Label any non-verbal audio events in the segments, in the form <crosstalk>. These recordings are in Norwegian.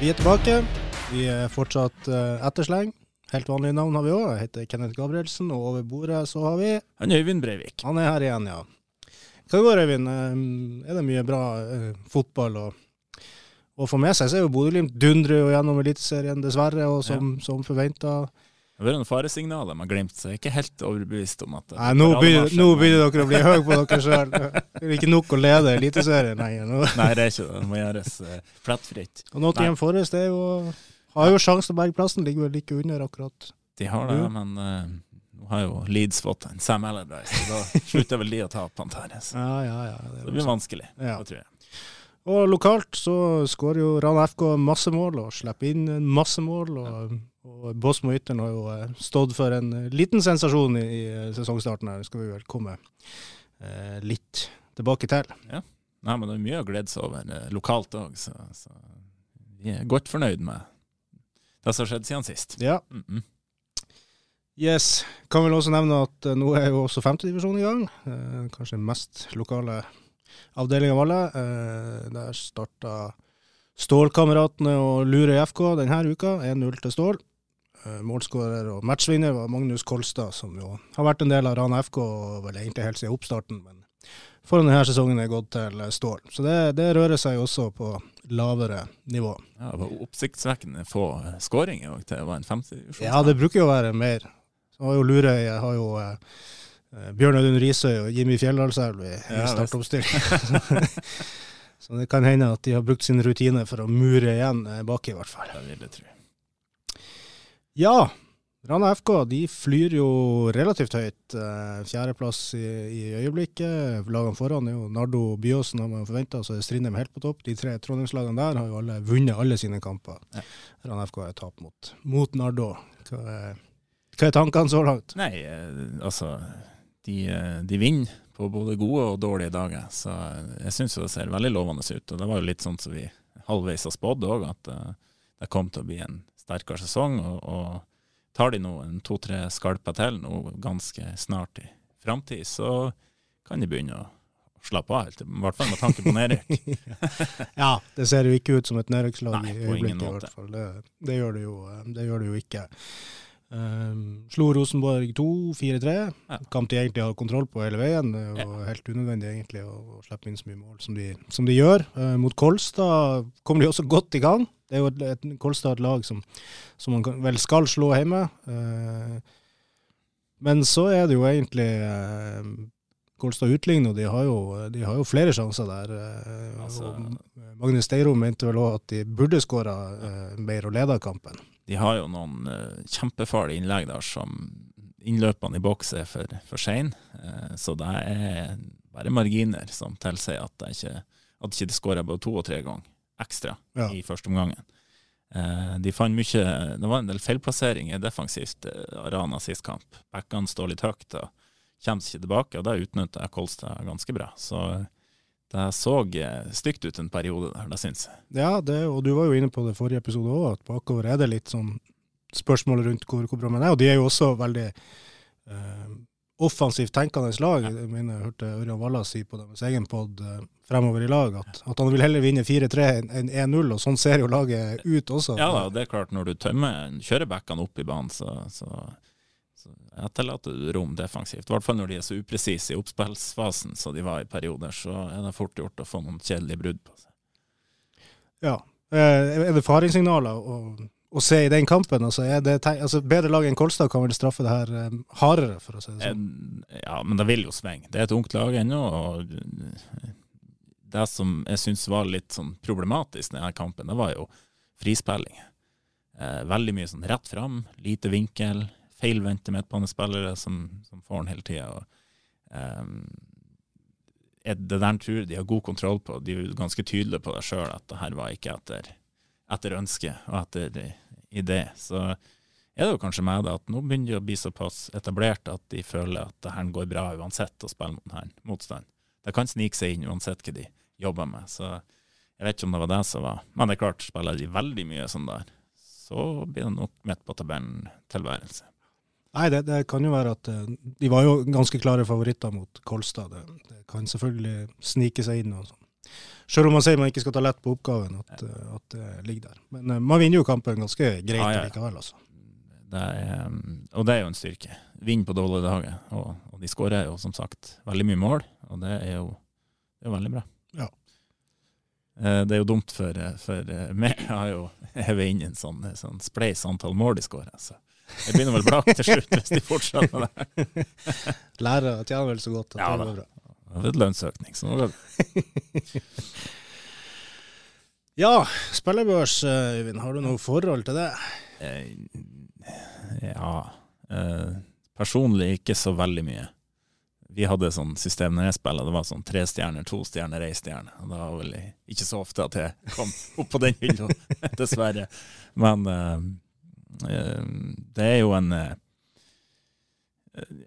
Vi er tilbake. Vi er fortsatt uh, ettersleng. Helt vanlige navn har vi òg. Jeg heter Kenneth Gabrielsen, og over bordet så har vi Han Øyvind Breivik. Han er her igjen, ja. Hva går Øyvind? Um, er det mye bra uh, fotball å, å få med seg? Så er jo Bodø-Glimt dundrer jo gjennom Eliteserien, dessverre, og som, ja. som forventa. Det har vært noen faresignaler med Glimt, så jeg er ikke helt overbevist om at Nei, Nå begynner, dere å bli høye på dere <laughs> sjøl. Det er ikke nok å lede Eliteserien lenger. Nei, det er ikke det. Det må gjøres uh, flettfritt. Og Nottingham Forest er jo har jo sjanse til å berge plassen, ligger vel like under akkurat. De har det, men uh, nå har jo Leeds fått en Sam Allardyce, så da <laughs> slutter vel de å ta Pantares. Ja, ja, ja, det, det blir vanskelig, ja. det tror jeg. Og lokalt så skårer jo Rana FK masse mål og slipper inn masse mål. Og, og Bosmo Ytteren har jo eh, stått for en liten sensasjon i, i sesongstarten her. Det skal vi vel komme eh, litt tilbake til. Ja. Nei, men det er mye å glede seg over eh, lokalt òg, så, så, vi er godt fornøyd med det som har skjedd siden sist. Ja. Mm -mm. Yes. Kan vel også nevne at nå er jo også femtedivisjon i gang. Eh, kanskje den mest lokale avdeling av alle. Eh, der starta Stålkameratene og Lure FK denne uka. 1-0 til Stål. Uh, målskårer og matchvinner var Magnus Kolstad, som jo har vært en del av Rana FK vel egentlig helt siden oppstarten. men foran denne sesongen er gått til Stål. Så det, det rører seg også på lavere nivå. Ja, Det var oppsiktsvekkende få skåringer til det var en 50 Ja, det bruker jo å være mer. Så har jo Lurøy har jo eh, eh Bjørn Audun Risøy og Jimmy Fjelldalselv i, ja, i startoppstilling. <laughs> så det kan hende at de har brukt sin rutine for å mure igjen bak baki, i hvert fall. Det vil jeg tro. Ja, Rana FK de flyr jo relativt høyt. Eh, fjerdeplass i, i øyeblikket. Lagene foran er jo Nardo Byåsen, har man forventa, så er Strindheim helt på topp. De tre Trondheimslagene der har jo alle vunnet alle sine kamper. Ja. Rana FK har tap mot, mot Nardo. Hva er, hva er tankene så langt? Nei, eh, altså de, eh, de, vinner på både gode og dårlige dager. Så jeg syns det ser veldig lovende ut. Og det var jo litt sånn som vi halvveis har spådd òg, at det kom til å bli en sterkere sesong. og, og tar de nå en to-tre skalper til nå ganske snart i framtid, så kan de begynne å slappe av helt, i hvert fall med tanke på nedrykk. <laughs> ja, det ser jo ikke ut som et nedrykkslag i øyeblikket, i hvert fall. Det, det, gjør det jo, det gjør det jo ikke. Um, slo Rosenborg 2, 4-3. Ja. Kamp de egentlig har kontroll på hele veien. Det er jo helt unødvendig egentlig å, å slippe inn så mye mål som de, som de gjør. Uh, mot Kolstad kom de også godt i gang. Det er jo et, et Kolstad et lag som, som, man vel skal slå hjemme. Eh, men så er det jo egentlig eh, Kolstad utligner, og de har, jo, de har jo flere sjanser der. Eh, altså, Magnus Steiro mente vel òg at de burde skåra mer og leda kampen. De har jo noen kjempefarlige innlegg der som innløpene i boks er for, for seine. Så det er bare marginer som tilsier at, det ikke, at de ikke skårer både to og tre ganger ekstra ja. i første omgangen. Eh, de fant mye Det var en del feilplasseringer defensivt eh, Rana sist kamp. Backene står litt høyt og kommer ikke tilbake, og det utnytta Kolstad ganske bra. Så det så eh, stygt ut en periode der, det syns jeg. Ja, det, og du var jo inne på det forrige episode òg, at bakover er det litt sånn spørsmål rundt hvor, hvor bra man er. Og de er jo også veldig eh, offensivt tenkende lag. Jeg mener jeg hørte Ørjan Walla si på deres egen pod eh, fremover i lag at, at, han vil heller vinne 4-3 enn 1-0, og sånn ser jo laget ut også. Ja da, det er klart når du tømmer kjører opp i banen, så, så, så etterlater du rom defensivt. I hvert fall når de er så upresise i oppspillsfasen som de var i perioder, så er det fort gjort å få noen kjedelige brudd på seg. Ja. Eh, er det faringssignaler? og å se i den kampen? Altså, det, altså, bedre lag enn Kolstad kan vel straffe det her um, hardere, for å si det sånn? Ja, men det vil jo svinge. Det er et ungt lag ennå. og Det som jeg syns var litt sånn problematisk denne kampen, det var jo frispilling. Eh, veldig mye sånn rett fram, lite vinkel, feilvendte midtbanespillere som, som får den hele tida. Um, det der tror de har god kontroll på. De er ganske tydelige på det sjøl, at det her var ikke etter etter ønske og etter idé. Så er det jo kanskje med det at nå begynner de å bli såpass etablert at de føler at det her går bra uansett å spille mot denne motstand. Det kan snike seg inn uansett hva de jobber med. Så jeg vet ikke om det var det som var Men det er klart, spiller de veldig mye sånn der, så blir det nok midt på tabellen-tilværelse. Nei, det, det, kan jo være at eh, de var jo ganske klare favoritter mot Kolstad. Det, det kan selvfølgelig snike seg inn og sånn Selv om man sier man ikke skal ta lett på oppgaven, at, at det ligger der. Men uh, man vinner jo kampen ganske greit ja, ja. likevel, altså. Det er, og det er jo en styrke. Vinn på dårlige dager. Og, og, de skårer jo som sagt veldig mye mål, og det er jo, det er veldig bra. Ja. Det er jo dumt for, for meg. Jeg har jo <laughs> hevet inn en sånn, sånn spleis antall mål de skårer. Så jeg begynner vel blakk til slutt hvis de fortsetter med det. <laughs> Lærer tjener vel så godt at ja, det går bra. Er litt lønnsøkning, så nå <laughs> ja, spillebørs, eh, Øyvind. Har du noe forhold til det? Eh, ja. Eh, personlig ikke så veldig mye. Vi hadde sånn system når jeg spilte, det var sånn tre stjerner, to stjerner, ei stjerne. Det var vel ikke så ofte at jeg kom opp på den <laughs> hylla, dessverre. Men det er jo en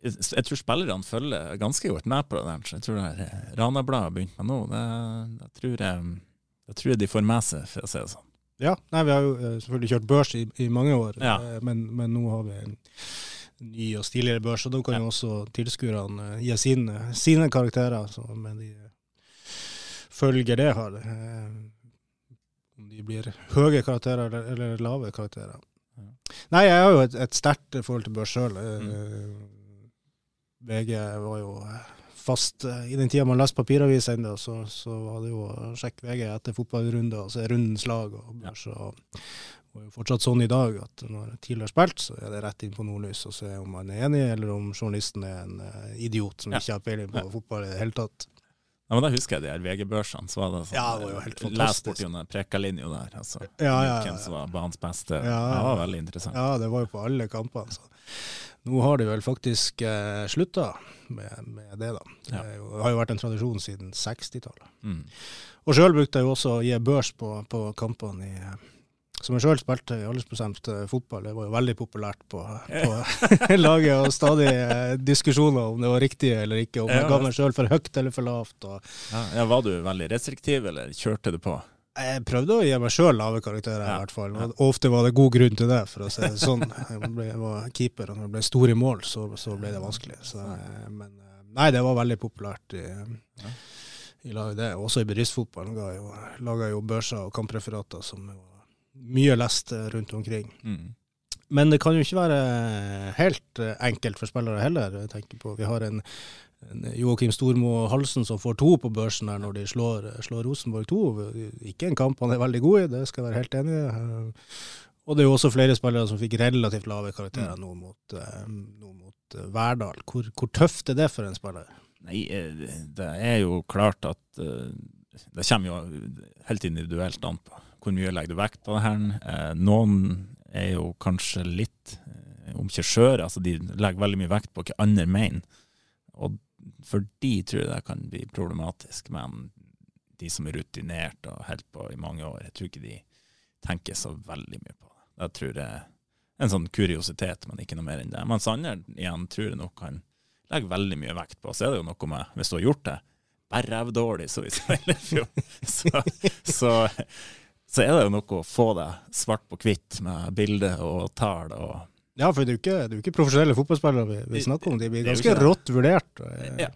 jeg tror spillerne følger ganske godt med på det der. Så jeg tror det Ranabladet har begynt med nå. Det, det, tror jeg, det, tror jeg, de får med seg, for å si det sånn. Ja, nei, vi har jo eh, selvfølgelig kjørt børs i, i mange år, ja. Eh, men, men, nå har vi en ny og stiligere børs, og da kan jo også tilskuerne eh, gi sine, sine karakterer, så, med de følger det har. Om de blir høye karakterer eller, eller lave karakterer. Nei, jeg har jo et, et sterkt forhold til børs sjøl. Mm. VG var jo fast I den tida man leste papiravis ennå, så, så, var det jo å sjekke VG etter fotballrunder, og se rundens lag og børs. og det er fortsatt sånn i dag at når TIL har spilt, så er det rett inn på nordlys og se om man er enig, eller om journalisten er en uh, idiot som ja. ikke har peiling på ja. fotball i det hele tatt. Ja, men Da husker jeg de her VG-børsene. så var det sånn, ja, det var jo helt fantastisk. Les borti prekalinja der. altså. Ja, ja, Hvem som var banens beste. Ja, det var veldig interessant. Ja, det var jo på alle kampene. Så. Nå har de vel faktisk eh, slutta med, med, det, da. Det jo, har jo vært en tradisjon siden 60-tallet. Mm. Og sjøl brukte jeg jo også å gi børs på, på kampene i som jeg sjøl spilte i aldersbestemt eh, fotball, det var jo veldig populært på, på <laughs> laget. Og stadig eh, diskusjoner om det var riktig eller ikke, om jeg ga meg sjøl for høyt eller for lavt. Ja, ja, var du veldig restriktiv, eller kjørte du på? Jeg prøvde å gi meg sjøl lave karakterer, ja, i hvert fall. Og ofte var det god grunn til det, for å si det sånn. <laughs> Jeg, ble, jeg var keeper, og når det ble stor i mål, så, så ble det vanskelig. Så, eh, men nei, det var veldig populært i, i laget, det. Også i bedriftsfotballen laga jeg jo børser og kampreferater som var mye lest rundt omkring. Mm. Men det kan jo ikke være helt eh, enkelt for spillere heller. Jeg tenker på, Vi har en Joakim Stormo Halsen som får to på børsen der når de slår, slår, Rosenborg 2. Ikke en kamp han er veldig god i, det skal jeg være helt enig i. Eh, og det er jo også flere spillere som fikk relativt lave karakterer nå mot, eh, nå mot Verdal. Hvor, hvor, tøft er det for en spiller? Nei, det er jo klart at det kommer jo helt individuelt an på hvor mye legger du vekt på det her? Eh, noen er jo kanskje litt eh, om ikke altså de legger veldig mye vekt på hva andre mener. Og for de tror jeg det kan bli problematisk. Men de som er rutinert og holdt på i mange år, jeg tror ikke de tenker så veldig mye på det. Jeg tror det er en sånn kuriositet, men ikke noe mer enn det. Mens andre igjen tror jeg nok kan legge veldig mye vekt på. Så er det jo noe med, hvis du har gjort det, bare rævdårlig, så vi så så er det jo noe å få det svart på hvitt med bilde og tall. og ja, for det er jo ikke, det er ikke profesjonelle fotballspillere vi, vi, snakker om. De blir ganske rått vurdert. Ja,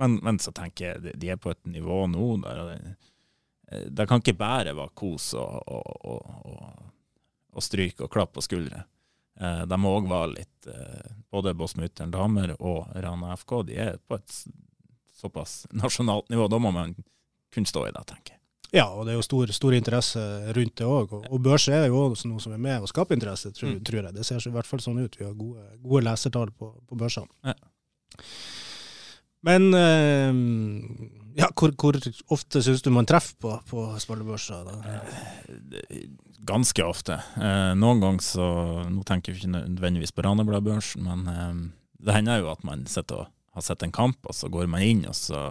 men, men, så tenker jeg de er på et nivå nå der det, det kan ikke bare være kos og, og, og, og stryk og klapp på skuldre. Eh, de må òg være litt eh, Både Båtsmutteren damer og Rana FK de er på et såpass nasjonalt nivå. Da må man kunne stå i det, tenker jeg. Ja, og det er jo stor, stor interesse rundt det òg. Og, og børs er jo også noe som er med og skaper interesse, tror, mm. tror, jeg. Det ser i hvert fall sånn ut. Vi har gode, gode lesertall på, på børsene. Ja. Men øh, ja, hvor, hvor, ofte syns du man treffer på, på spillebørser? Eh, ganske ofte. Eh, noen ganger så Nå tenker vi ikke nødvendigvis på Ranebladbørsen, men eh, det hender jo at man sitter og har sett en kamp, og så går man inn, og så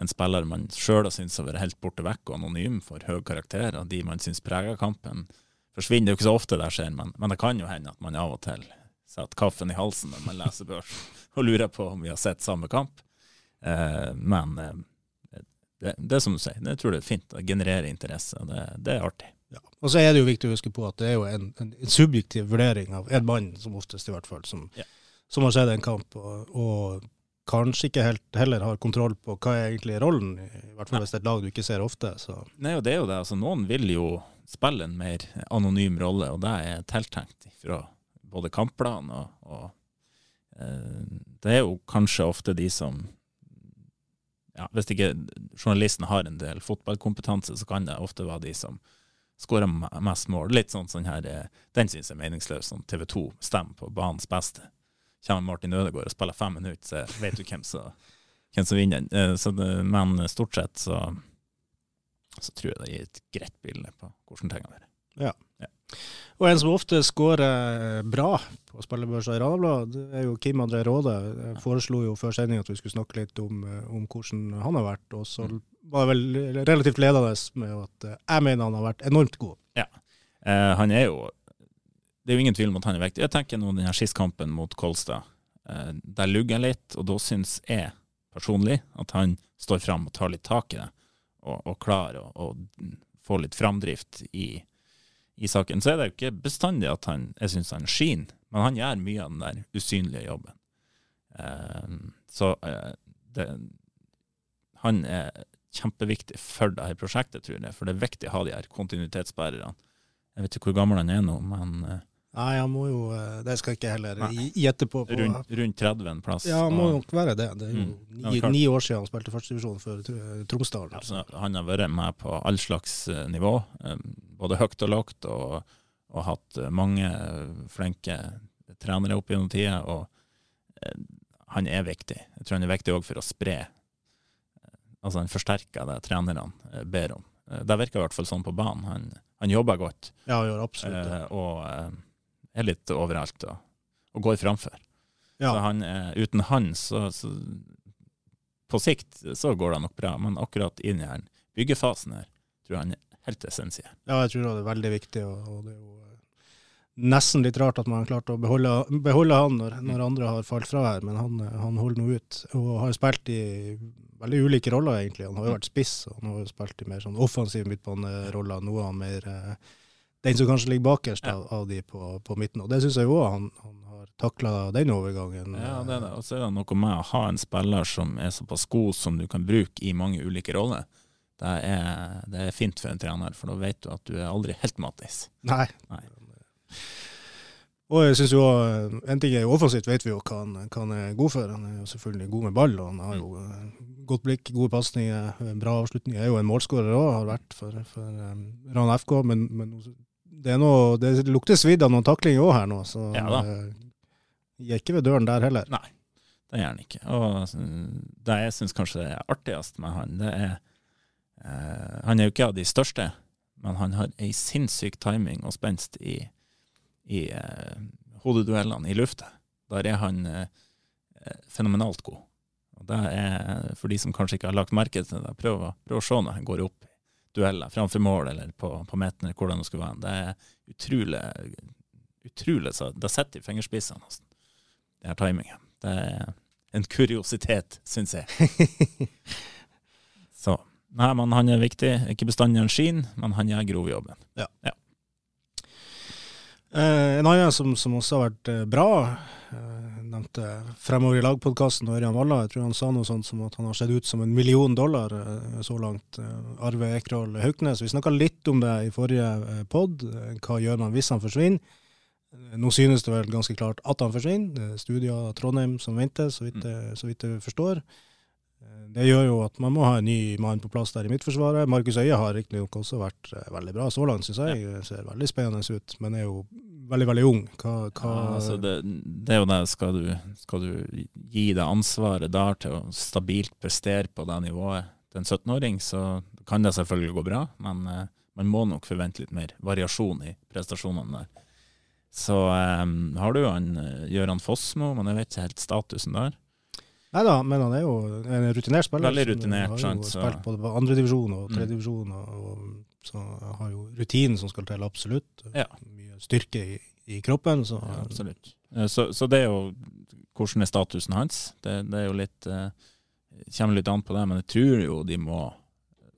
en spiller man sjøl har syntes har vært helt borte vekk og anonym for høy karakter, og de man syns preger kampen, forsvinner. Det er jo ikke så ofte det skjer, men, men, det kan jo hende at man av og til setter kaffen i halsen når man leser børs <laughs> og lurer på om vi har sett samme kamp. Eh, men eh, det, det, er som du sier, det tror jeg er fint. Det genererer interesse. Det, det er artig. Ja. Og så er det jo viktig å huske på at det er jo en, en, en subjektiv vurdering av en mann, som oftest i hvert fall, som, ja. som har sett en kamp. og, og kanskje ikke helt heller har kontroll på hva er egentlig rollen, i hvert fall hvis det er et lag du ikke ser ofte. Så. Nei, og det er jo det. Altså, noen vil jo spille en mer anonym rolle, og det er tiltenkt fra både kampplan og, og eh, Det er jo kanskje ofte de som ja, Hvis ikke journalisten har en del fotballkompetanse, så kan det ofte være de som skårer mest mål. Litt sånn, sånn her, eh, Den syns jeg er meningsløs, som TV 2 stemmer på banens beste kommer Martin Ødegaard og spiller fem minutter, så vet du hvem som, hvem som vinner. Eh, så det, men stort sett så, så, tror jeg det gir et greit bilde på hvordan tingene er. Ja. ja. Og en som ofte skårer bra på spillebørsa i Ranabladet, er jo Kim André Råde. Jeg foreslo jo før sending at vi skulle snakke litt om, eh, om hvordan han har vært, og så mm. var det vel relativt ledende med at eh, jeg mener han har vært enormt god. Ja, eh, han er jo det er jo ingen tvil om at han er viktig. Jeg tenker nå denne skisskampen mot Kolstad. Eh, der lugger jeg litt, og da syns jeg personlig at han står fram og tar litt tak i det, og, og klarer å, få litt framdrift i, i, saken. Så er det jo ikke bestandig at han, jeg syns han skinner, men han gjør mye av den der usynlige jobben. Eh, så eh, det, han er kjempeviktig for dette prosjektet, tror jeg. For det er viktig å ha de her kontinuitetsbærerne. Jeg vet ikke hvor gammel han er nå, men eh, Nei, han må jo eh, Det skal jeg ikke heller gjette på. på. Rundt, rundt 30 en plass. Ja, han må nok være det. Det er jo mm. ni, ni, år siden han spilte førstedivisjon for Tromsdalen. Altså, han har vært med på all slags eh, nivå, både høyt og lavt, og, og, hatt mange flinke trenere opp gjennom tida. Og han er viktig. Jeg tror han er viktig òg for å spre Altså, han forsterker det trenerne ber om. Det virker i hvert fall sånn på banen. Han, han jobber godt. Ja, han gjør absolutt det. og er litt overalt og, og går framfor. Ja. Så han, uten han, så, så, På sikt så går det nok bra, men akkurat inn i den byggefasen her, tror jeg han er helt essensiell. Ja, jeg tror det er veldig viktig. og, og det er jo eh, nesten litt rart at man har klart å beholde, beholde han når, når, andre har falt fra her, men han, han holder nå ut. Og har spilt i veldig ulike roller, egentlig. Han har jo vært spiss, og han har jo spilt i mer sånn offensiv midtbaneroller. Noe av mer eh, den som kanskje ligger bakerst av, av, de på, på, midten. Og det syns jeg jo han, han har takla den overgangen. Ja, det er det. Og så er det noe med å ha en spiller som er såpass god som du kan bruke i mange ulike roller. Det er, det er fint for en trener, for da vet du at du er aldri helt matis. Nei. Nei. Og jeg synes jo, En ting er jo offensivt, vet vi jo hva han, hva han, er god for. Han er jo selvfølgelig god med ball, og han har jo eh, godt blikk, gode pasninger, bra avslutninger. Er jo en målskårer òg, har vært for, for um, Rana FK. Men, men det, noe, det, lukter svidd av noen taklinger òg her nå, så ja, da. Uh, ikke ved døren der heller. Nei, det gjør han ikke. Og altså, det jeg syns kanskje er artigst med han, det er eh, Han er jo ikke av de største, men han har ei sinnssyk timing og spenst i, i eh, hodeduellene i lufta. Der er han fenomenalt god. Og det er for de som kanskje ikke har lagt merke til det, prøv, prøv å se når han går opp dueller framfor mål eller på, på midten, eller hvordan det skulle være. Det er utrolig utrolig så Det sitter i fingerspissene, nesten, det her timingen. Det er en kuriositet, syns jeg. <laughs> så Nei, men han er viktig. Ikke bestandig han skinner, men han gjør grovjobben. Ja. ja. Eh, en annen som, som, også har vært eh, bra, eh, nevnte Fremover i lag-podkasten og Ørjan Valla. Jeg tror han sa noe sånt som at han har sett ut som en million dollar eh, så langt. Eh, Arve Ekrol Hauknes. Vi snakka litt om det i forrige eh, pod. Hva gjør man hvis han forsvinner? Nå synes det vel ganske klart at han forsvinner. Studier av Trondheim som venter, så vidt, så vidt jeg forstår. Det gjør jo at man må ha en ny mann på plass der i Midtforsvaret. Markus Øie har riktignok også vært eh, veldig bra så langt, syns jeg. Ja. Ser veldig spennende ut, men er jo veldig, veldig ung. Hva, hva ja, altså det, det, er jo det. Skal du, skal du gi det ansvaret der til å stabilt prestere på det nivået til en 17-åring, så kan det selvfølgelig gå bra, men uh, man må nok forvente litt mer variasjon i prestasjonene der. Så um, har du jo han Gøran Fossmo, men jeg vet ikke helt statusen der. Nei da, men han er jo en rutinert spiller. Veldig rutinert, sant. Han har jo spilt både på andredivisjon og tredjedivisjon, mm. og, så har jo rutinen som skal til, absolutt. Ja. Mye styrke i, i kroppen. Så. Ja, absolutt. Så, så, det er jo Hvordan er statusen hans? Det, det er jo litt det Kommer litt an på det, men jeg tror jo de må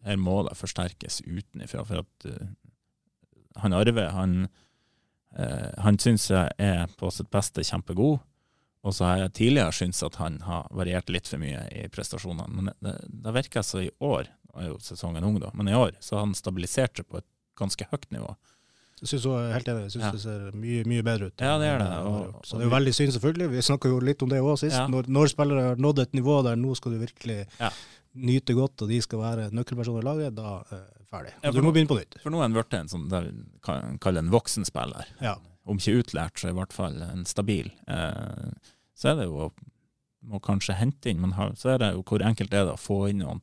Her må det forsterkes utenfra. For at uh, han Arve, han, uh, han syns jeg er på sitt beste kjempegod. Og så har jeg tidligere syntes at han har variert litt for mye i prestasjonene. Men det, det virker så i år, nå er jo sesongen ung da, men i år så har han stabilisert seg på et ganske høyt nivå. Jeg synes også, helt enig, jeg synes ja. det ser mye, mye bedre ut. Ja, det er det. Og, så det er jo veldig synd, selvfølgelig. Vi snakka jo litt om det òg sist. Ja. Når, når, spillere har nådd et nivå der nå skal du virkelig ja. nyte godt, og de skal være nøkkelpersoner i laget, da uh, ferdig. Du må begynne på nytt. For nå er han blitt en sånn der, vi kan kalle en voksenspiller. Ja. Om ikke utlært, så i hvert fall en stabil. Eh, så er det jo må kanskje hente inn, men så er det jo hvor enkelt er det å få inn noen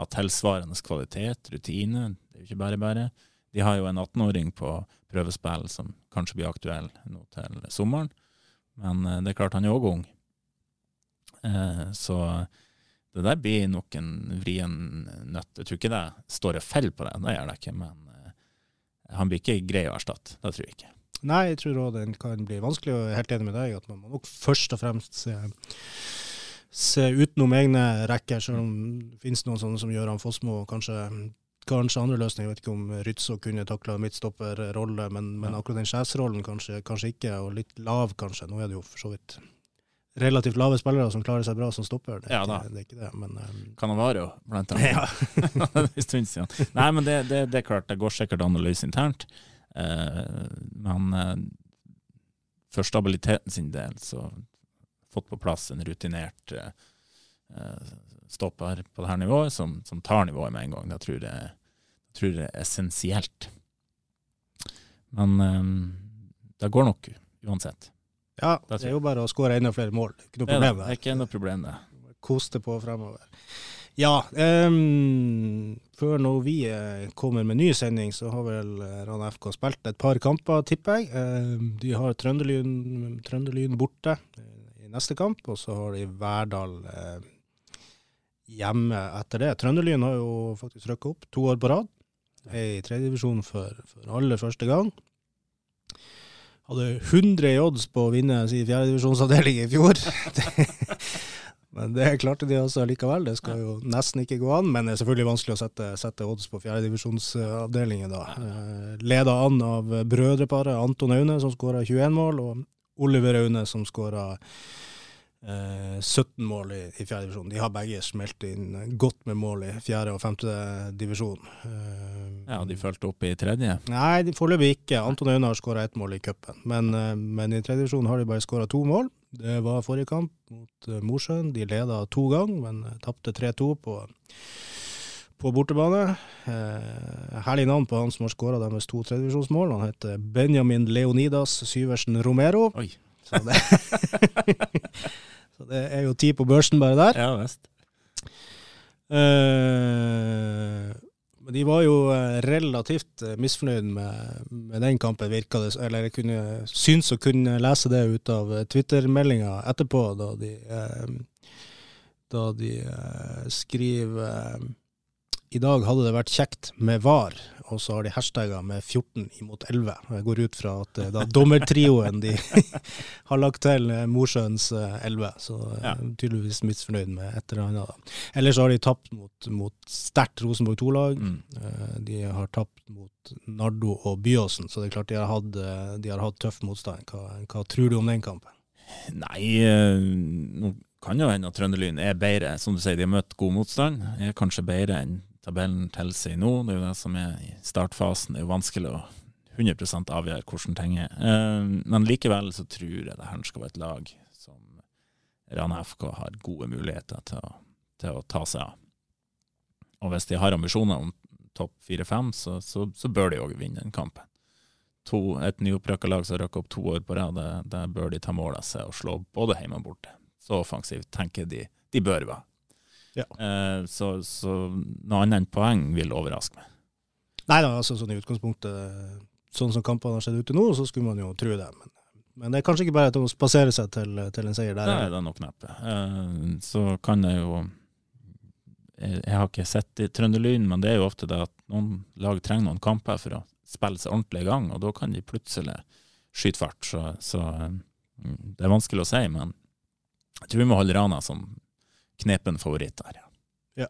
av tilsvarende kvalitet, rutine. Det er jo ikke bare bare. De har jo en 18-åring på prøvespill som kanskje blir aktuell nå til sommeren. Men eh, det er klart han er òg ung. Eh, så det der blir nok en vrien nøtt. Jeg tror ikke det står og faller på det, det gjør det ikke. Men eh, han blir ikke grei å erstatte. Det tror jeg ikke. Nei, jeg tror òg den kan bli vanskelig, og jeg er helt enig med deg at man må nok først og fremst se, se utenom egne rekker, selv om det finnes noen sånne som Gøran Fossmo kanskje kanskje andre løsninger. Jeg vet ikke om Rytso kunne takla midtstopperrolle, men, men akkurat den sjefsrollen kanskje, kanskje, ikke, og litt lav kanskje. Nå er det jo for så vidt relativt lave spillere som klarer seg bra som stopper. Det er, ja, ikke, det er ikke det, men um, Canavaro, blant annet. Ja. <laughs> en stund siden. Nei, men det, det, det, er klart, det går sikkert an å løse internt. Uh, men uh, for stabiliteten sin del så fått på plass en rutinert uh, stopper på dette nivået, som, som tar nivået med en gang. Det tror jeg tror det er essensielt. Men det går nok uansett. Ja, det er jo bare å skåre enda flere mål. Ikke noe problem. Det er ikke noe problem, det. Koste på fremover. Ja, um, før når vi eh, kommer med ny sending, så har vel eh, Rana FK spilt et par kamper, tipper jeg. Um, de har Trønderlyn, Trønderlyn borte i neste kamp, og så har de Verdal uh, hjemme etter det. Trønderlyn har jo faktisk rykka opp to år på rad er i tredjedivisjon for, for aller første gang. Hadde 100 i odds på å vinne sin fjerdedivisjonsavdeling i fjor. <laughs> <laughs> men det klarte de altså likevel. Det skal jo nesten ikke gå an, men det er selvfølgelig vanskelig å sette, sette odds på fjerdedivisjonsavdelingen da. Eh, Leda an av brødreparet Anton Aune, som skåra 21 mål, og Oliver Aune, som skåra 17 eh, mål i, i fjerde divisjon. De har begge smelt inn godt med mål i fjerde og femte divisjon. ja, og De fulgte opp i tredje? Nei, foreløpig ikke. Anton Aune har skåra ett mål i cupen. Men, men, i tredje divisjon har de bare skåra to mål. Det var forrige kamp mot uh, Mosjøen. De leda to ganger, men uh, tapte 3-2 på, på bortebane. Eh, herlig navn på han som har skåra deres to tredjevisjonsmål. Han heter Benjamin Leonidas Syversen Romero. Oi. Så det, <laughs> så det er jo ti på børsen bare der. Ja, vest. Uh, de var jo eh, relativt eh, misfornøyd med, med den kampen, virka det Eller jeg kunne synes å kunne lese det ut av Twitter-meldinga etterpå, da de, da de skriver i dag hadde det vært kjekt med VAR, og så har de hashtagga med 14 imot 11. Jeg går ut fra at er da dommertrioen de <laughs> har lagt til eh, Mosjøens 11, eh, så eh, ja. tydeligvis misfornøyd med et eller annet. Ellers har de tapt mot, mot sterkt Rosenborg 2-lag. Mm. De har tapt mot Nardo og Byåsen, så det er klart de har hatt, de har hatt tøff motstand. Hva, hva tror du om den kampen? Nei, nå kan jo hende at Trønderlyn er bedre. Som du sier, de har møtt god motstand. Er kanskje bedre enn tabellen tilsier nå. Det er jo det som er i startfasen. Det er jo vanskelig å 100 avgjøre hvordan ting er. Eh, men likevel så tror jeg det her skal være et lag som Rana FK har gode muligheter til å, til å ta seg av. Og hvis de har ambisjoner om topp fire-fem, så, så, så, bør de òg vinne den kampen. To, et nyopprykka lag som røkker opp to år på rad, det, bør de ta mål av seg og slå både hjemme og borte. Så offensivt tenker de de bør være. Ja. Eh, så, så, noe annet enn poeng vil overraske meg. Nei da, altså sånn i utgangspunktet, sånn som kampene har sett ut til nå, så skulle man jo tro det. Men, men det er kanskje ikke bare til å spasere seg til, til en seier der. Nei, det er nok neppe. Eh, så kan jeg jo jeg, jeg har ikke sett i Trønderlyn, men det er jo ofte det at noen lag trenger noen kamper for å spille seg ordentlig i gang, og da kan de plutselig skyte fart. Så, så mm, det er vanskelig å si, men jeg tror vi må holde Rana som knepen favoritt der. Ja.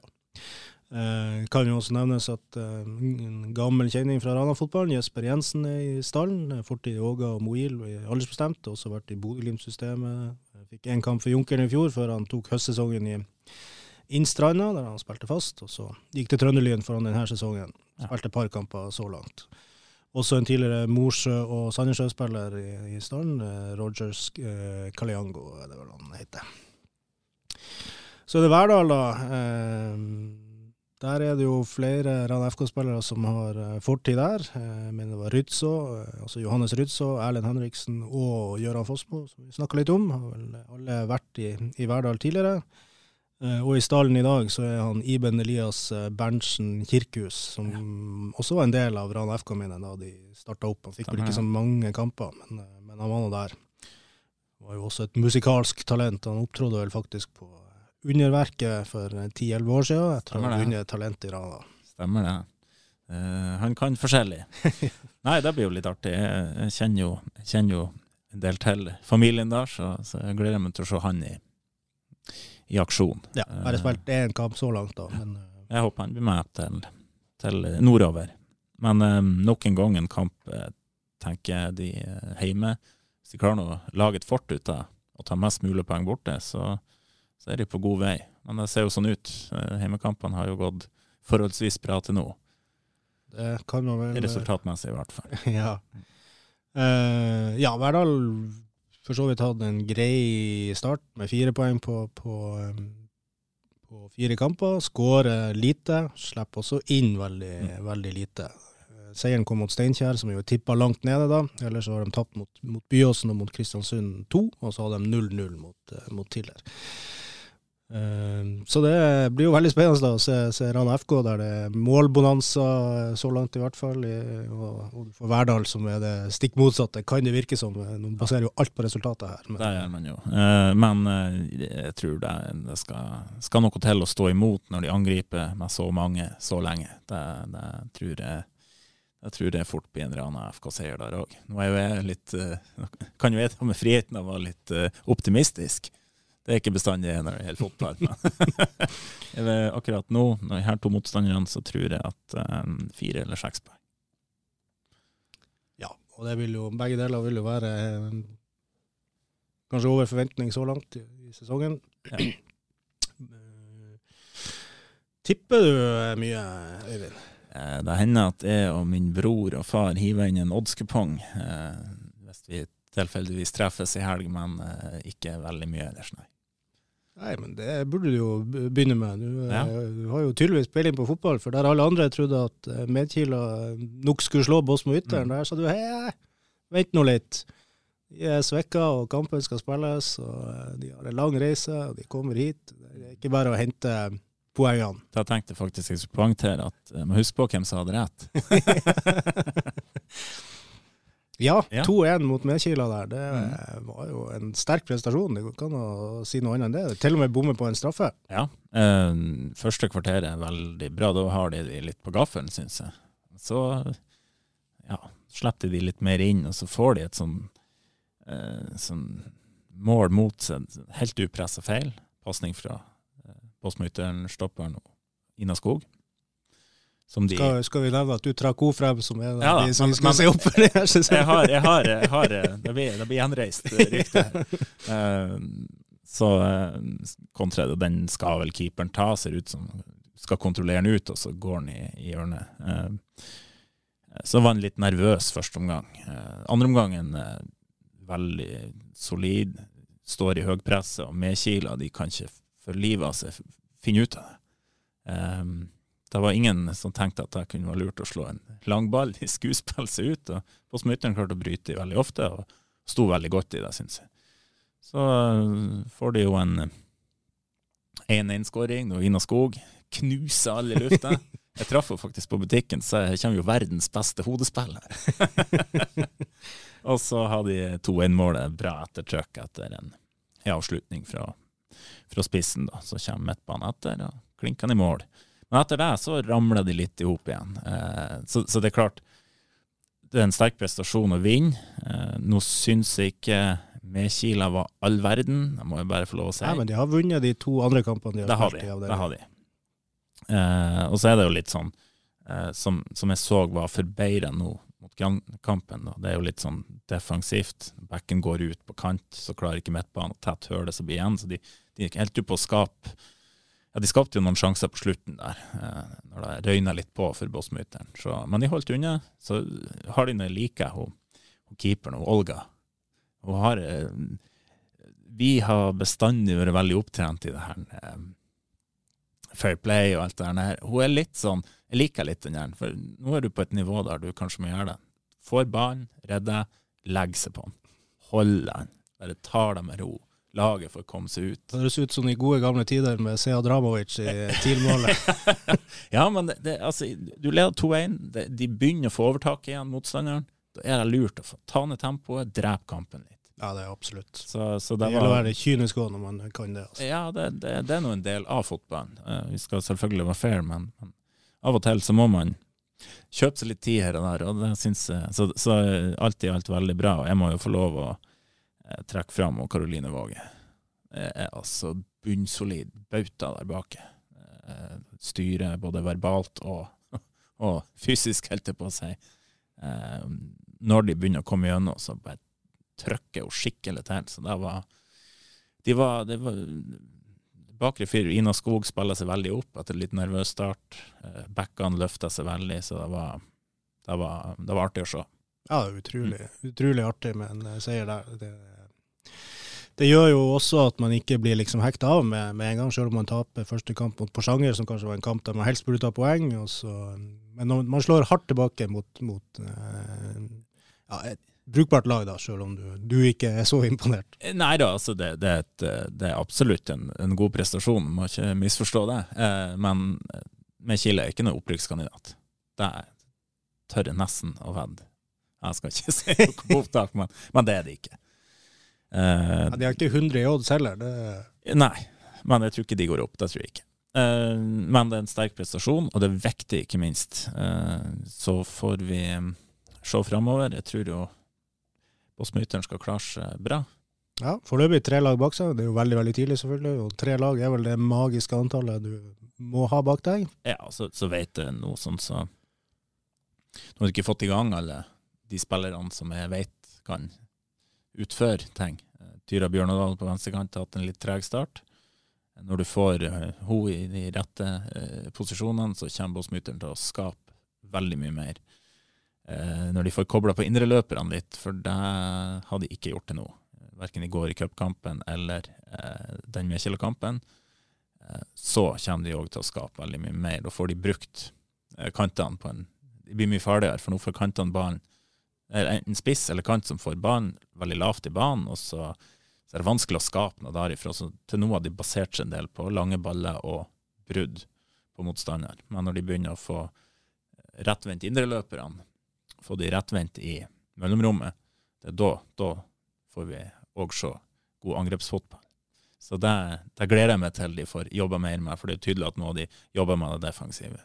Eh, kan jo også nevnes at eh, en gammel kjenning fra Rana-fotballen, Jesper Jensen, er i stallen. Fortid i Åga og Moil, aldersbestemt. Også vært i Bodø-Glimt-systemet. Fikk én kamp for Junkeren i fjor, før han tok høstsesongen i Innstranda, der han spilte fast. Og så gikk til Trønderlyn foran denne sesongen. Spilte et par kamper så langt. Også en tidligere Mosjø- og Sandnessjø-spiller i, i Staren. Eh, Rogers eh, Kaliango, er det vel han heter. Så er det Verdal, da. Eh, der er det jo flere Rann FK-spillere som har eh, fortid der. Eh, jeg mener det var Rydså, eh, altså Johannes Rydså, Erlend Henriksen og Gøran Fossmo, som vi snakka litt om. Har vel alle vært i, i Verdal tidligere. Og i stallen i dag så er han Iben Elias Berntsen Kirkhus, som ja. også var en del av Rana FK mine da de starta opp. Han fikk vel ikke så mange kamper, men, men han var nå der. Var jo også et musikalsk talent. Han opptrådte vel faktisk på Underverket for 10-11 år siden, etter å ha vunnet Talent i Rana. Stemmer det. Uh, han kan forskjellig. <laughs> Nei, det blir jo litt artig. Jeg kjenner jo, jeg kjenner jo en del til familien der, så, så jeg gleder meg til å se han i i aksjon. Ja, bare eh, spilt én kamp så langt, da. Men, uh, jeg håper han blir med til, til nordover. Men uh, nok en gang en kamp, tenker jeg, de hjemme. Hvis de klarer å lage et fort ut av å ta mest mulig poeng borte, så, så, er de på god vei. Men det ser jo sånn ut. Heimekampene har jo gått forholdsvis bra til nå. Det kan man vel Resultatmessig, i hvert fall. <laughs> ja. Uh, ja, Verdal for så vidt hatt en grei start med fire poeng på, på, på fire kamper. Skårer lite, slipper også inn veldig, mm. veldig lite. Seieren kom mot Steinkjer, som jo tippa langt nede da. Ellers har de tapt mot, mot Byåsen og mot Kristiansund 2, og så hadde de 0-0 mot, mot Tiller. Ehm, så det blir jo veldig spennende da, å se, se Rana FK, der det er målbonanza så langt, i hvert fall. og, og for Verdal, som er det stikk motsatte, kan det virke som. Nå baserer jo alt på resultatet her. Men. Det gjør man jo. Eh, men eh, jeg tror det, det skal, skal, noe til å stå imot når de angriper med så mange så lenge. Det, det tror jeg jeg tror det fort blir en Rana FK-seier der òg. Nå er jo jeg litt, eh, <laughs> kan jo jeg ta med friheten av å være litt optimistisk. Det er ikke bestandig når <laughs> det gjelder fotball. akkurat nå, når jeg har to motstandere, så tror jeg at um, fire eller seks poeng. Ja, og det vil jo, begge deler vil jo være um, kanskje over forventning så langt i, i sesongen. Ja. <clears throat> Tipper du mye, Øyvind? Eh, det hender at jeg og min bror og far hiver inn en oddskupong eh, tilfeldigvis treffes i helg, men eh, ikke veldig mye ellers, nei. Nei, men det burde du jo begynne med. Du, ja. Eh, du har jo tydeligvis peiling på fotball, for der alle andre trodde at eh, Medkila nok skulle slå Båsmo Ytteren, mm. der sa du hei, vent nå litt. De er svekka, og kampen skal spilles, og de har en lang reise, og de kommer hit. Det er ikke bare å hente poengene. Da tenkte jeg faktisk jeg skulle poengtere at jeg må huske på hvem som hadde rett. <laughs> <laughs> Ja, ja. 2-1 mot Medkila der. Det mm. var jo en sterk prestasjon. Det går ikke an å si noe annet enn det. Til og med bomme på en straffe. Ja. Eh, første kvarteret er veldig bra. Da har de de litt på gaffelen, syns jeg. Så ja, slipper de litt mer inn, og så får de et sånn, eh, sånn mål mot seg. Helt upressa feil. Pasning fra eh, stopperen og Ina Skog. De, skal, skal, vi nevne at du trakk henne frem som en av de som men, skal se opp for det her Jeg har, jeg har, jeg har det, blir, det blir gjenreist <laughs> rykte. Uh, så uh, kontra det, den skal vel keeperen ta, ser ut som skal kontrollere den ut, og så går den i, i hjørnet. Uh, så var han litt nervøs første omgang. Andre omgangen veldig solid, står i høgpresset, og medkiler. de kan ikke for livet av seg finne ut av det. Um, det var ingen som tenkte at det kunne være lurt å slå en langball i skuespill seg ut. og På Smytteren klarte å bryte veldig ofte, og sto veldig godt i det, syns jeg. Så uh, får de jo en 1-1-skåring, og Ina Skog knuser alle i lufta. <laughs> Jeg traff henne faktisk på butikken, så jeg kommer jo verdens beste hodespill her. <laughs> og så har de 2-1-målet bra ettertrykk etter en avslutning fra, fra spissen. da. Så kommer midtbanen etter, og klinker han i mål. Men etter det så ramler de litt i hop igjen. Eh, så, så, det er klart, det er en sterk prestasjon å vinne. Eh, nå syns jeg ikke Mekila var all verden, det må jeg bare få lov å si. Nei, men de har vunnet de to andre kampene de har spilt i. Det har de. Eh, og så er det jo litt sånn, som, som, jeg så var forbedret nå mot kampen. Da. Det er jo litt sånn defensivt. Bekken går ut på kant, så klarer ikke midtbanen å tette hølet som blir igjen. Så de, de helt jo på å skape ja, De skapte jo noen sjanser på slutten der, eh, når det røyna litt på for bossmyteren. Men de holdt unna. Så har de noe like, hun, hun keeperen, hun Olga. Hun har eh, Vi har bestandig vært veldig opptrent i det her eh, Fair Play og alt det der. Hun er litt sånn Jeg liker litt den der, for nå er du på et nivå der du kanskje må gjøre det. Får ballen, redder, legger seg på den. Holder den. Bare tar det med ro. Laget for å komme seg ut. Det høres ut som i gode gamle tider med Sea Dramovic i <laughs> TIL-målet. <laughs> ja, men det, det, altså, du leder 2-1. De begynner å få overtak igjen, motstanderen. Da er det lurt å få ta ned tempoet, drepe kampen litt. Ja, det er absolutt. Så, så det, det gjelder å være kynisk òg når man kan det. Altså. Ja, det, er nå en del av fotballen. Uh, vi skal selvfølgelig være fair, men, men, av og til så må man kjøpe seg litt tid her og der. og det synes jeg, Så, så alt i alt veldig bra. og Jeg må jo få lov å trekke fram Karoline Våge. Er altså bunnsolid bauta der bak. Uh, styrer både verbalt og, <laughs> og fysisk, helt jeg på å si. når de begynner å komme gjennom, så bare trykker hun skikkelig til. Så det var De var, det var Bakre fyr, Ina Skog, spiller seg veldig opp etter litt nervøs start. Eh, backene løfta seg veldig, så det var, det var, det var artig å se. Ja, utrolig, mm. utrolig artig med en eh, seier der. Det, det, gjør jo også at man ikke blir liksom hekta av med, med, en gang, selv om man taper første kamp mot Porsanger, som kanskje var en kamp der man helst burde ta poeng. Så, men man slår hardt tilbake mot, mot uh, ja, brukbart lag, da, selv om du, du, ikke er så imponert? Nei da, altså det, det, er, et, det er, absolutt en, en, god prestasjon, må ikke misforstå det. Eh, men med Kile er ikke noen opprykkskandidat. Det tør jeg nesten å vedde. Jeg skal ikke <laughs> si noe på opptak, men, men, det er det ikke. Eh, ja, de har ikke 100 i odds heller? Det... Nei, men jeg tror ikke de går opp. Det tror jeg ikke. Uh, men det er en sterk prestasjon, og det er viktig, ikke minst. Uh, så får vi se framover. Jeg tror jo og skal klare seg bra. Ja, foreløpig tre lag bak seg. Det er jo veldig veldig tidlig, selvfølgelig. Og tre lag er vel det magiske antallet du må ha bak deg. Ja, så, så vet jeg noe sånt så Nå har du ikke fått i gang alle de spillerne som jeg vet kan utføre ting. Tyra Bjørnadal på venstrekant har hatt en litt treg start. Når du får henne i de rette uh, posisjonene, så kommer Båsmyteren til å skape veldig mye mer eh, når de får kobla på indreløperne litt, for det har de ikke gjort til nå. Verken i går i cupkampen eller eh, den Mekjela-kampen. Eh, så kommer de òg til å skape veldig mye mer. Da får de brukt eh, kantene på en De blir mye farligere, for nå får kantene ballen Enten spiss eller kant som får ballen veldig lavt i banen, og så, så, er det vanskelig å skape noe derifra. Så til nå har de basert seg en del på lange baller og brudd på motstander. Men når de begynner å få rettvendt indreløperne, få de rettvendt i mellomrommet, det er da, da får vi òg se god angrepsfotball. Så det, det, gleder jeg meg til de får jobbe mer med, for det er tydelig at nå de jobber med det defensive.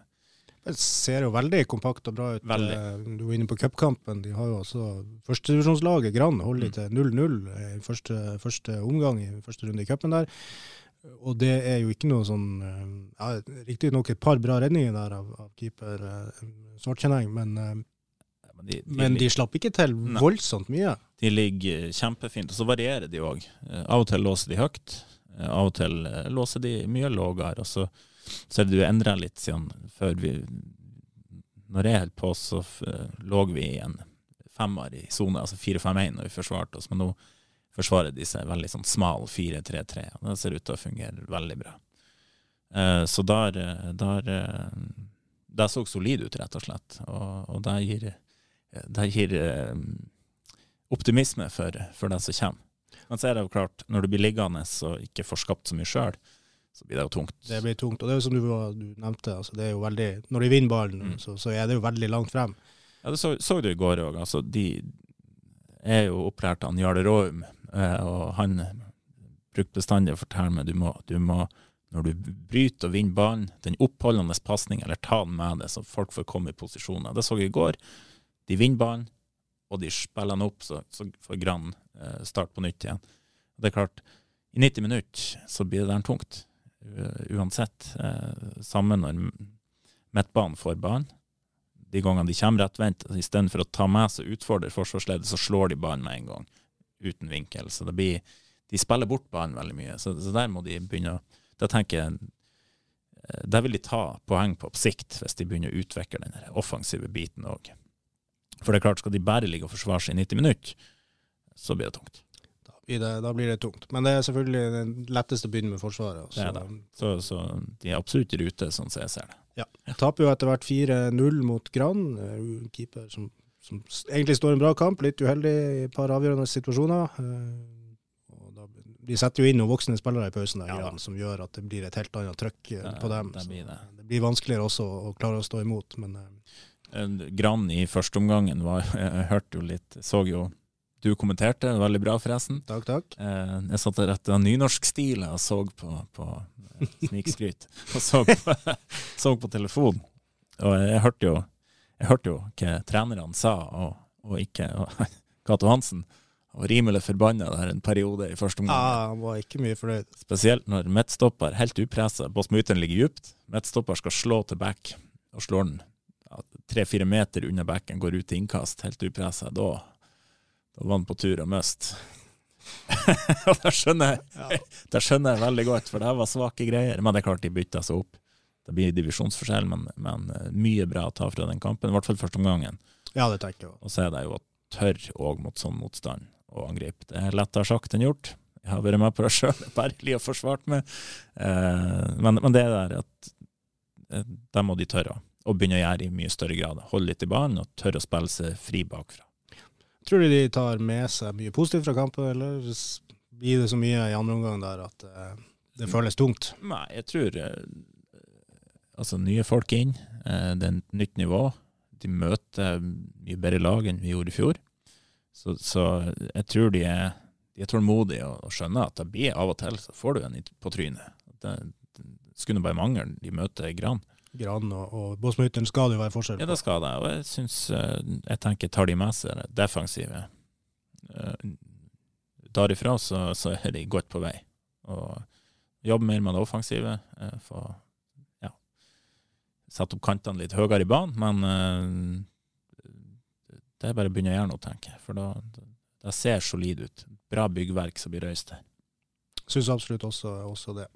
Det ser jo veldig kompakt og bra ut. Veldig. Eh, du var inne på cupkampen. De har jo også førstedivisjonslaget Brann holder mm. til 0-0 i første, første, omgang i første runde i cupen der. Og det er jo ikke noe sånn eh, ja, Riktignok et par bra redninger der av, av keeper eh, Svartkjenneng, men men de, de, men de slapp ikke til nei. voldsomt mye? De ligger kjempefint. Og så varierer de òg. Eh, av og til låser de høyt, eh, av og til eh, låser de mye lavere. Og så, så er det jo endra litt siden før vi Når jeg holdt på, så lå vi i en femmer i sone, altså 4-5-1 når vi forsvarte oss. Men nå forsvarer de seg veldig sånn smal 4-3-3. og Det ser ut til å fungere veldig bra. Så der, der det så solid ut, rett og slett. Og, og det gir det gir eh, optimisme for, for det som kommer. Men så er det jo klart, når du blir liggende og ikke får skapt så mye sjøl, så blir det jo tungt. Det blir tungt, og det er jo som du, du nevnte, altså det er jo veldig, når de vinner ballen, mm. så, så, er det jo veldig langt frem. Ja, Det så, så du i går òg. Altså, de er jo opplært av Jarle Råum, eh, og han brukte bestandig å fortelle meg du må, du må når du bryter og vinner ballen, den oppholdende pasningen, eller ta den med deg, så folk får komme i posisjoner. Det så jeg i går. De vinner ballen, og de spiller den opp, så, så får Brann eh, start på nytt igjen. Det er klart, i 90 minutter så blir det der tungt. Uansett. Eh, samme når midtbanen får ballen. de gangene de kommer rettvendt, istedenfor å ta med seg utfordrer forsvarsleddet, så slår de ballen med en gang, uten vinkel. Så det blir De spiller bort ballen veldig mye. Så, så der må de begynne å Da tenker jeg eh, Der vil de ta poeng på på sikt, hvis de begynner å utvikle den offensive biten òg. For det er klart, skal de bare ligge og forsvare seg i 90 minutter, så blir det tungt. Blir det, da blir det tungt. Men det er selvfølgelig det letteste å begynne med Forsvaret. Så. Det er det. Så, så de er absolutt i rute, sånn som jeg ser det. Ja. Taper jo etter hvert 4-0 mot Gran. Eh, keeper som, som, egentlig står en bra kamp, litt uheldig i et par avgjørende situasjoner. Eh, da, de setter jo inn noen voksne spillere i pausen der, ja. Gran, som gjør at det blir et helt annet trøkk det, på dem. Det blir, det. det blir vanskeligere også å klare å stå imot. men... Gran i førsteomgangen var <laughs> Jeg hørte jo litt Så jo du kommenterte, veldig bra forresten. Takk, takk. jeg satt der etter nynorskstilen og så på, på snikskryt. <laughs> Og så på, <laughs> så på telefonen. Og jeg hørte jo, jeg hørte jo hva trenerne sa, og, og ikke og, <laughs> Cato Hansen Og rimelig forbanna der en periode i første omgang. Ja, han var ikke mye fornøyd. Spesielt når midtstopper, helt upressa, Båsmuteren ligger djupt. Midtstopper skal slå til back, og slår den tre-fire meter unna backen, går ut til innkast, helt upressa. Da, da var han på tur å miste og det <laughs> skjønner, jeg, det skjønner jeg veldig godt, for det var svake greier. Men det er klart de bytta seg opp. Det blir divisjonsforskjell, men, men, eh, mye bra å ta fra den kampen. I hvert fall første omgangen. Ja, det tenker jeg Og så er det jo å tørre òg mot sånn motstand å angripe. Det er lettere sagt enn gjort. Jeg har vært med på det sjøl, <laughs> bergelig og forsvart meg. Eh, men, men, det der at eh, det må de tørre å begynne å gjøre i mye større grad. Holde litt i banen og tørre å spille seg fri bakfra. Tror du de tar med seg mye positivt fra kampen, eller blir det så mye i andre omgang der at uh, det føles tungt? Nei, jeg tror uh, altså nye folk inn. Uh, det er et nytt nivå. De møter mye bedre lag enn vi gjorde i fjor. Så, så jeg tror de er, de er tålmodige og, og, skjønner at det blir av og til så får du en på trynet. Det, det skulle bare mangle. De møter Gran. Gran og, og Båsmytteren skal det jo være forskjell på. Ja, det skal det. Og jeg syns eh, Jeg tenker tar de med seg det defensive eh, derifra, så, så, er de godt på vei. Og jobbe mer med det offensive. Eh, få ja, sette opp kantene litt høyere i banen. Men det er bare å begynne å gjøre noe, tenker jeg. For da, det ser solid ut. Bra byggverk som blir røyst her. Syns absolutt også, også, det.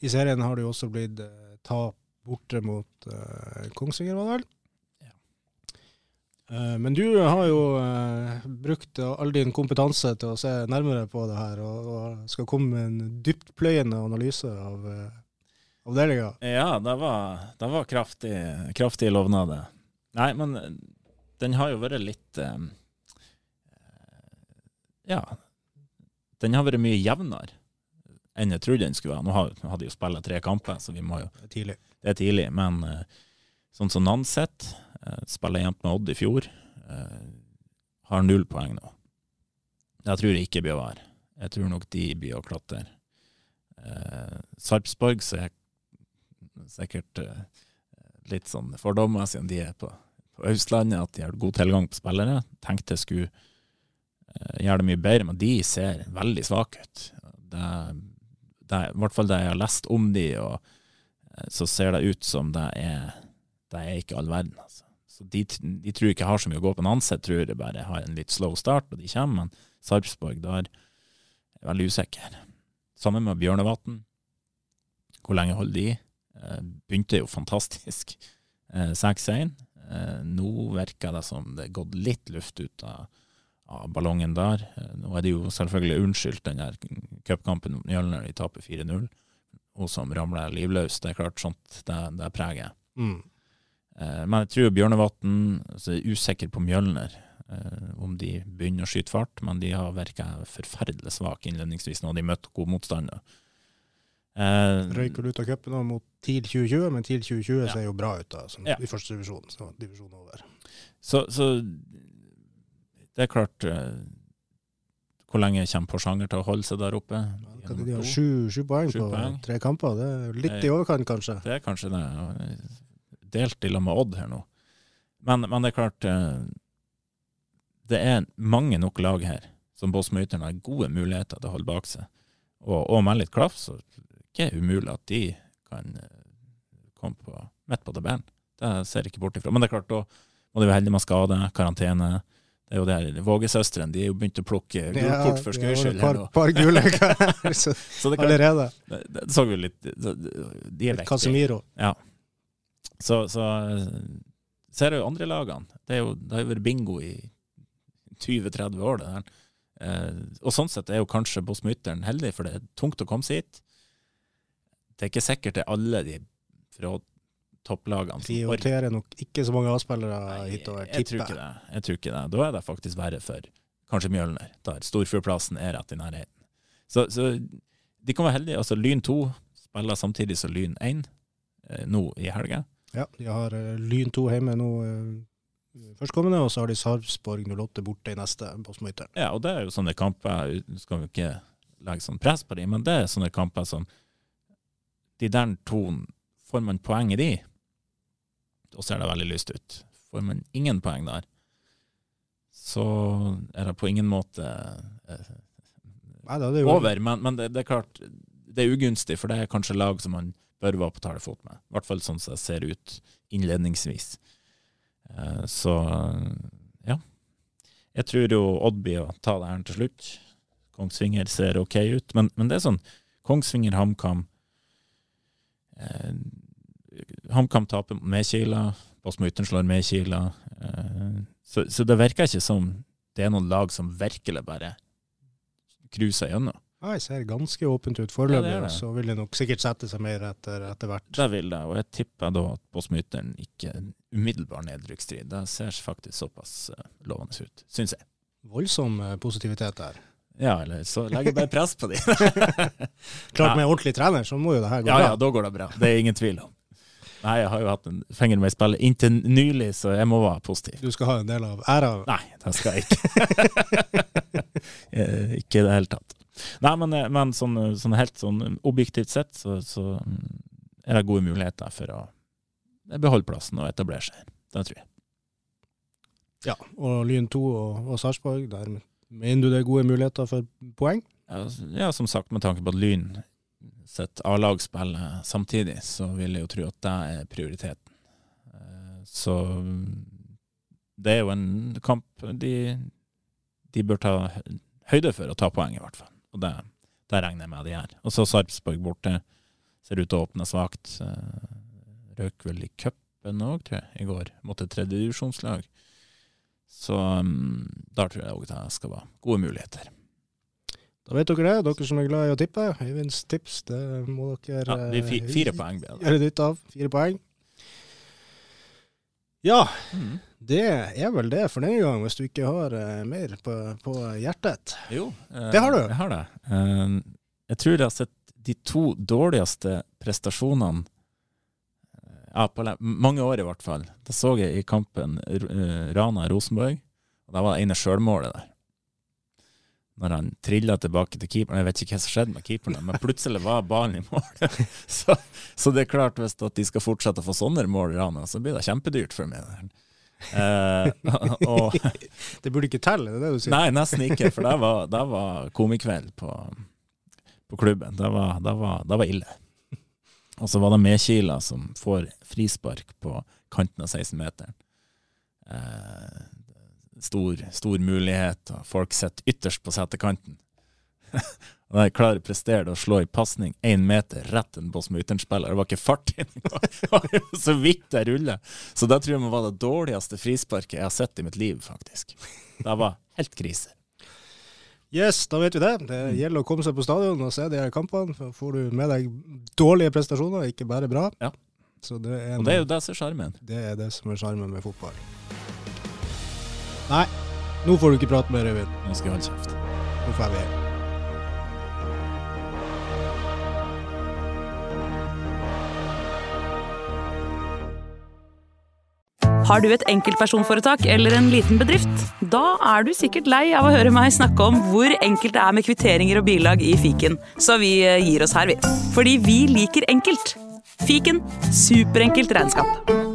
I serien har det jo også blitt tap borte mot uh, Kongsvinger, var det vel? Ja. Uh, men du har jo uh, brukt all din kompetanse til å se nærmere på det her, og, og skal komme med en dyptpløyende analyse av uh, avdelinga. Ja, det var, det var kraftig, kraftig lovnad. Nei, men den har jo vært litt Ja. Den har vært mye jevnere enn jeg trodde den skulle være. Nå hadde de jo spilt tre kamper, så vi må jo Tidlig det er tidlig. Men uh, sånn som Nanset, uh, spiller jevnt med Odd i fjor, uh, har null poeng nå. Jeg tror det ikke blir å være. Jeg tror nok de blir å klatre. Sarpsborg så er sikkert litt sånn fordommer siden de er på, på, Østlandet, at de har god tilgang på spillere. Tenkte jeg skulle gjøre det mye bedre, men de ser veldig svake ut. Det, det, I hvert fall det jeg har lest om de, og Eh, så ser det ut som det er, det er ikke all verden. Altså. Så de, de, tror ikke jeg har så mye å gå på. Nanset tror jeg bare har en litt slow start, og de kommer. Men Sarpsborg, der er jeg veldig usikker. Sammen med Bjørnevatn. Hvor lenge holder de? Eh, begynte jo fantastisk. Eh, 6-1. Eh, nå virker det som det er gått litt luft ut av, av ballongen der. Eh, nå er det jo selvfølgelig unnskyldt den der cupkampen mot Mjølner, de taper 4-0 hun som ramler livløs. Det er klart sånt det, det preger. Mm. Eh, men jeg tror Bjørnevatn altså, er usikker på Mjølner, eh, om de begynner å skyte fart. Men de har virka forferdelig svake innledningsvis når de møtte god motstand. Eh, Røyker ut av cupen mot TIL 2020, men TIL 2020 ja. ser jo bra ut da, som ja. i første divisjon. Så divisjon over. Så, så det er klart eh, hvor lenge kommer Porsanger til å holde seg der oppe? Ja, de har sju, sju poeng sju på poeng. tre kamper. Det er litt i overkant, kanskje? Det er kanskje det. Delt i lag med Odd her nå. Men, men, det er klart eh, Det er mange nok lag her som Båtsmøyterne har gode muligheter til å holde bak seg. Og, og med litt klaff, så det er ikke umulig at de kan eh, komme på, midt på tabellen. Det ser jeg ikke bort ifra. Men det er klart, da må de være heldige med skade, karantene. Det er jo der Vågesøstrene de er jo begynt å plukke gulkort for skøy skyld. Ja, par, par <laughs> så allerede. Det, det, så vi litt vekk. Casemiro. Ja. Så, så ser jeg jo andre lagene. Det, jo, det har jo vært bingo i 20-30 år, det der. Eh, og sånn sett er jo kanskje Bosmytteren heldig, for det er tungt å komme seg hit. Det er ikke sikkert det er alle de fra topplagene. Prioriterer nok ikke så mange avspillere hitover, tipper jeg. Tror jeg tror ikke det. Da er det faktisk verre for kanskje Mjølner, der Storfjordplassen er rett i nærheten. Så, så, de kan være heldige. Altså Lyn 2 spiller samtidig som Lyn 1 eh, nå i helga. Ja, de har uh, Lyn 2 hjemme nå uh, førstkommende, og så har de Sarpsborg 08 borte i neste på. Ja, og det er jo sånne kamper, skal vi ikke legge sånn press på dem, men det er sånne kamper som de der to Får man poeng i de, da ser det veldig lyst ut. Får man ingen poeng der, så er det på ingen måte eh, Nei, det er over. Men, men det, det, er klart, det er ugunstig, for det er kanskje lag som man bør være på talefot med. I hvert fall sånn som det ser ut innledningsvis. Eh, så ja. Jeg tror jo Oddby å ta det her til slutt. Kongsvinger ser OK ut, men, men det er sånn Kongsvinger, HamKam eh, HamKam taper med Medkila, Båtsmytteren slår med Kila. så, så det virker ikke som det er noen lag som virkelig bare cruiser gjennom. Ja, jeg ser ganske åpent ut foreløpig, ja, så vil det nok sikkert sette seg mer etter, etter hvert. Det vil det, og jeg tipper da at Båtsmytteren ikke umiddelbar nedrykksstrid. Det ser faktisk såpass uh, lovende ut, syns jeg. Voldsom uh, positivitet der. Ja, eller så legger bare press på dem. <laughs> Klart med ordentlig trener, så må jo det her gå ja, bra. Ja, da går det bra. Det er ingen tvil om. Nei, jeg har jo hatt en finger med i spillet inntil nylig, så jeg må være positiv. Du skal ha en del av æra? Nei, det skal jeg ikke. <laughs> Eh, ikke i det hele tatt. Nei, men, eh, men sånn, sånn, helt sånn objektivt sett, så, så, mm, er det gode muligheter for å beholde plassen og etablere seg. Det tror jeg. Ja, og Lyn 2 og, og Sarpsborg, der mener du det er gode muligheter for poeng? Ja, ja, som sagt, med tanke på at Lyn sitt A-lag spiller samtidig, så vil jeg jo tro at det er prioriteten. Eh, så det er jo en kamp de, de bør ta høyde for å ta poeng, i hvert fall. Og det, det regner jeg med de gjør. Og så Sarpsborg borte. Ser ut til å åpne svakt. Eh, røk vel i cupen òg, tror jeg, i går, mot et tredjedivisjonslag. Så um, der tror jeg òg det skal være gode muligheter. Da vet dere det, dere som er glad i å tippe. Øyvinds tips, det må dere ja, det er Fire poeng gjøre nytte av. Fire poeng. Ja, mm. det er vel det for denne gang, hvis du ikke har uh, mer på, på, hjertet. Jo, uh, det har du. Jeg har det. Uh, jeg tror jeg har sett de to dårligste prestasjonene ja, på mange år i hvert fall. Da så jeg i kampen Rana-Rosenborg, og da var det ene sjølmålet der når han trilla tilbake til keeperen. Jeg vet ikke hva som skjedde med keeperen, men plutselig var ballen i mål. <laughs> så, så, det er klart, hvis de skal fortsette å få sånne mål i Rana, så blir det kjempedyrt for meg. Eh, og, <laughs> det burde ikke telle, det er det du sier? Nei, nesten ikke, for det var, det var komikveld på, på klubben. Det var, det, var, det var, ille. Og så var det Medkila som får frispark på kanten av 16-meteren. Eh, stor, stor mulighet, og folk sitter ytterst på setekanten. <laughs> og de klarer å prestere å slå i pasning én meter rett inn på Smuteren-spiller. Det var ikke fart <laughs> det var så vidt det ruller. Så det tror jeg var det dårligste frisparket jeg har sett i mitt liv, faktisk. Det var helt krise. Yes, da vet vi det. Det gjelder å komme seg på stadion og se de her kampene. For får du med deg dårlige prestasjoner, ikke bare bra. Ja. Det og det er jo det som er sjarmen. Det er det som er sjarmen med fotball. Nei, nå får du ikke prate mer, Øyvind. Nå skal jeg holde kjeft. Nå får vi hjem. Har du et enkeltpersonforetak eller en liten bedrift? Da er du sikkert lei av å høre meg snakke om hvor enkelt det er med kvitteringer og bilag i fiken, så vi eh, gir oss her, vi. Fordi vi liker enkelt. Fiken superenkelt regnskap.